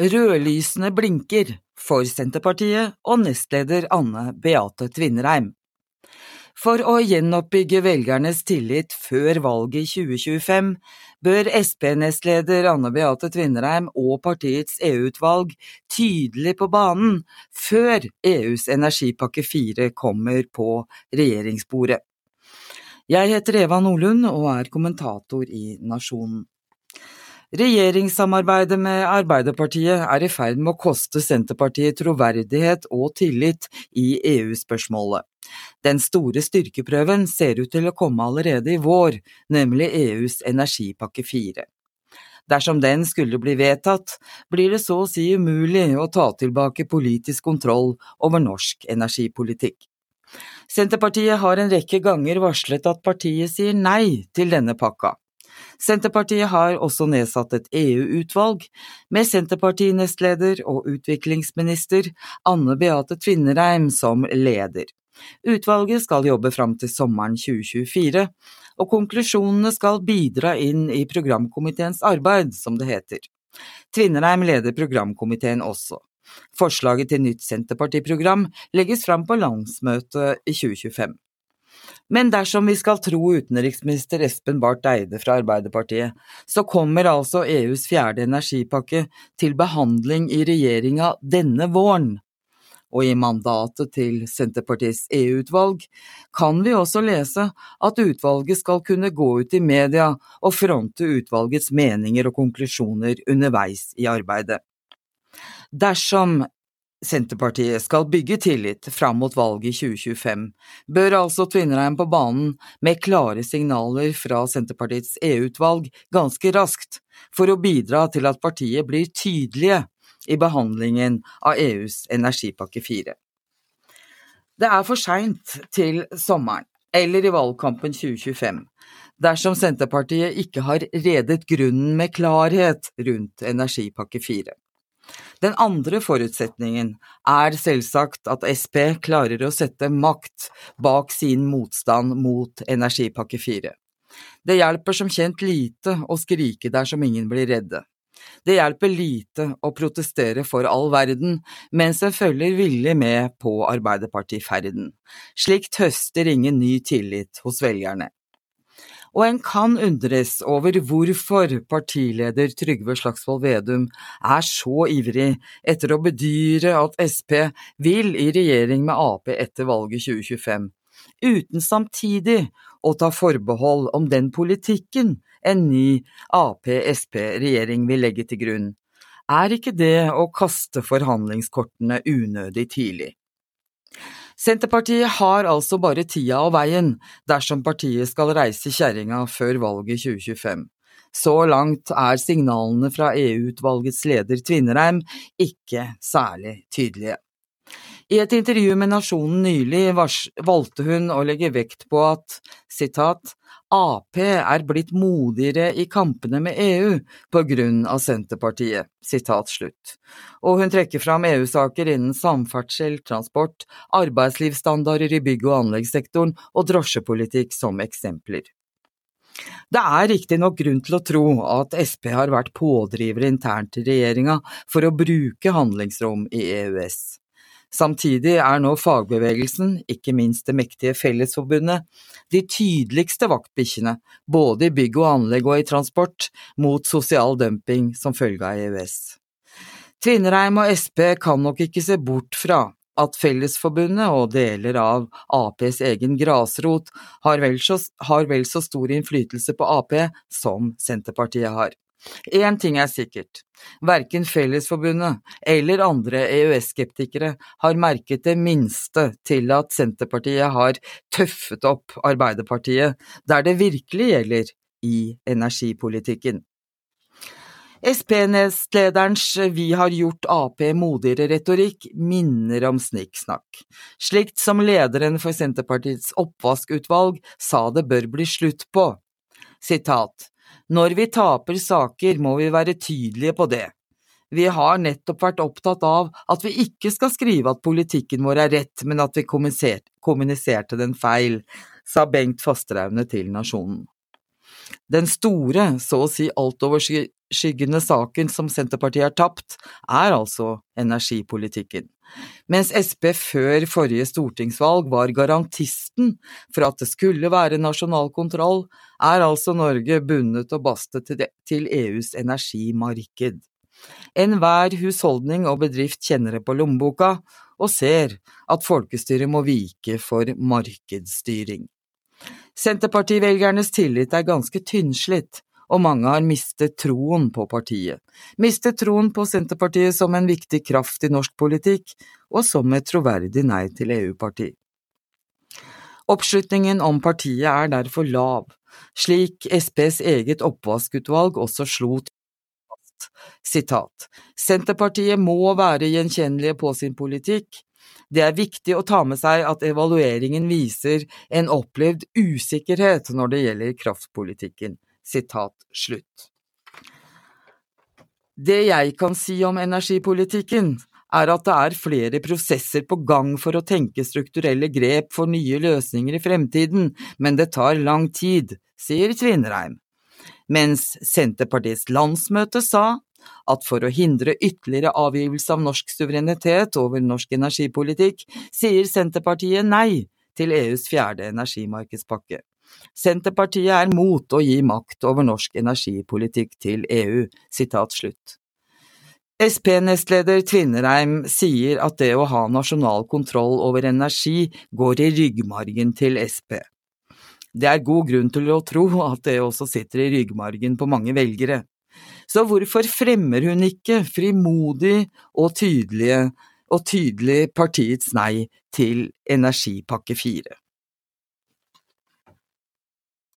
Rødlysene blinker for Senterpartiet og nestleder Anne Beate Tvinnereim. For å gjenoppbygge velgernes tillit før valget i 2025 bør Sp-nestleder Anne Beate Tvinnereim og partiets EU-utvalg tydelig på banen før EUs energipakke 4 kommer på regjeringsbordet. Jeg heter Eva Nordlund og er kommentator i Nasjonen. Regjeringssamarbeidet med Arbeiderpartiet er i ferd med å koste Senterpartiet troverdighet og tillit i EU-spørsmålet. Den store styrkeprøven ser ut til å komme allerede i vår, nemlig EUs energipakke fire. Dersom den skulle bli vedtatt, blir det så å si umulig å ta tilbake politisk kontroll over norsk energipolitikk. Senterpartiet har en rekke ganger varslet at partiet sier nei til denne pakka. Senterpartiet har også nedsatt et EU-utvalg, med Senterparti-nestleder og utviklingsminister Anne Beate Tvinnereim som leder. Utvalget skal jobbe fram til sommeren 2024, og konklusjonene skal bidra inn i programkomiteens arbeid, som det heter. Tvinnereim leder programkomiteen også. Forslaget til nytt Senterpartiprogram legges fram på landsmøtet i 2025. Men dersom vi skal tro utenriksminister Espen Barth Eide fra Arbeiderpartiet, så kommer altså EUs fjerde energipakke til behandling i regjeringa denne våren. Og i mandatet til Senterpartiets EU-utvalg kan vi også lese at utvalget skal kunne gå ut i media og fronte utvalgets meninger og konklusjoner underveis i arbeidet. Dersom Senterpartiet skal bygge tillit fram mot valget i 2025, bør altså Tvinnereim på banen med klare signaler fra Senterpartiets EU-utvalg ganske raskt, for å bidra til at partiet blir tydelige i behandlingen av EUs energipakke 4. Det er for seint til sommeren, eller i valgkampen 2025, dersom Senterpartiet ikke har redet grunnen med klarhet rundt energipakke 4. Den andre forutsetningen er selvsagt at Sp klarer å sette makt bak sin motstand mot energipakke 4. Det hjelper som kjent lite å skrike der som ingen blir redde. Det hjelper lite å protestere for all verden mens en følger villig med på Arbeiderpartiferden. Slikt høster ingen ny tillit hos velgerne og en kan undres over hvorfor partileder Trygve Slagsvold Vedum er så ivrig etter å bedyre at Sp vil i regjering med Ap etter valget 2025, uten samtidig å ta forbehold om den politikken en ny Ap-Sp-regjering vil legge til grunn. Er ikke det å kaste forhandlingskortene unødig tidlig? Senterpartiet har altså bare tida og veien dersom partiet skal reise kjerringa før valget 2025. Så langt er signalene fra EU-utvalgets leder Tvinnereim ikke særlig tydelige. I et intervju med Nasjonen nylig valgte hun å legge vekt på at sitat, Ap er blitt modigere i kampene med EU på grunn av Senterpartiet, sitat slutt. Og hun trekker fram EU-saker innen samferdsel, transport, arbeidslivsstandarder i bygg- og anleggssektoren og drosjepolitikk som eksempler. Det er riktignok grunn til å tro at Sp har vært pådriver internt i regjeringa for å bruke handlingsrom i EØS. Samtidig er nå fagbevegelsen, ikke minst det mektige Fellesforbundet, de tydeligste vaktbikkjene, både i bygg og anlegg og i transport, mot sosial dumping som følge av EØS. Tvinnereim og Sp kan nok ikke se bort fra at Fellesforbundet og deler av Aps egen grasrot har vel, så, har vel så stor innflytelse på Ap som Senterpartiet har. Én ting er sikkert, verken Fellesforbundet eller andre EØS-skeptikere har merket det minste til at Senterpartiet har tøffet opp Arbeiderpartiet der det virkelig gjelder i energipolitikken. Sp-nestlederens Vi har gjort Ap modigere retorikk minner om snikksnakk, slikt som lederen for Senterpartiets oppvaskutvalg sa det bør bli slutt på. Sitat når vi taper saker, må vi være tydelige på det. Vi har nettopp vært opptatt av at vi ikke skal skrive at politikken vår er rett, men at vi kommuniserte den feil, sa Bengt Fasteraune til Nasjonen. Den store, så å si altoverskyggende saken som Senterpartiet har tapt, er altså energipolitikken. Mens Sp før forrige stortingsvalg var garantisten for at det skulle være nasjonal kontroll, er altså Norge bundet og bastet til EUs energimarked. Enhver husholdning og bedrift kjenner det på lommeboka, og ser at folkestyret må vike for markedsstyring. Senterpartivelgernes tillit er ganske tynnslitt, og mange har mistet troen på partiet. Mistet troen på Senterpartiet som en viktig kraft i norsk politikk, og som et troverdig nei til EU-parti. Oppslutningen om partiet er derfor lav, slik SPs eget oppvaskutvalg også slo fast. Sitat. Senterpartiet må være gjenkjennelige på sin politikk, det er viktig å ta med seg at evalueringen viser en opplevd usikkerhet når det gjelder kraftpolitikken. Sitat slutt. Det jeg kan si om energipolitikken, er at det er flere prosesser på gang for å tenke strukturelle grep for nye løsninger i fremtiden, men det tar lang tid, sier Tvinnereim. Mens Senterpartiets landsmøte sa at for å hindre ytterligere avgivelse av norsk suverenitet over norsk energipolitikk, sier Senterpartiet nei til EUs fjerde energimarkedspakke. Senterpartiet er mot å gi makt over norsk energipolitikk til EU. Sitat slutt. Sp-nestleder Tvinnereim sier at det å ha nasjonal kontroll over energi går i ryggmargen til Sp. Det er god grunn til å tro at det også sitter i ryggmargen på mange velgere. Så hvorfor fremmer hun ikke frimodig og tydelige og tydelig partiets nei til energipakke fire?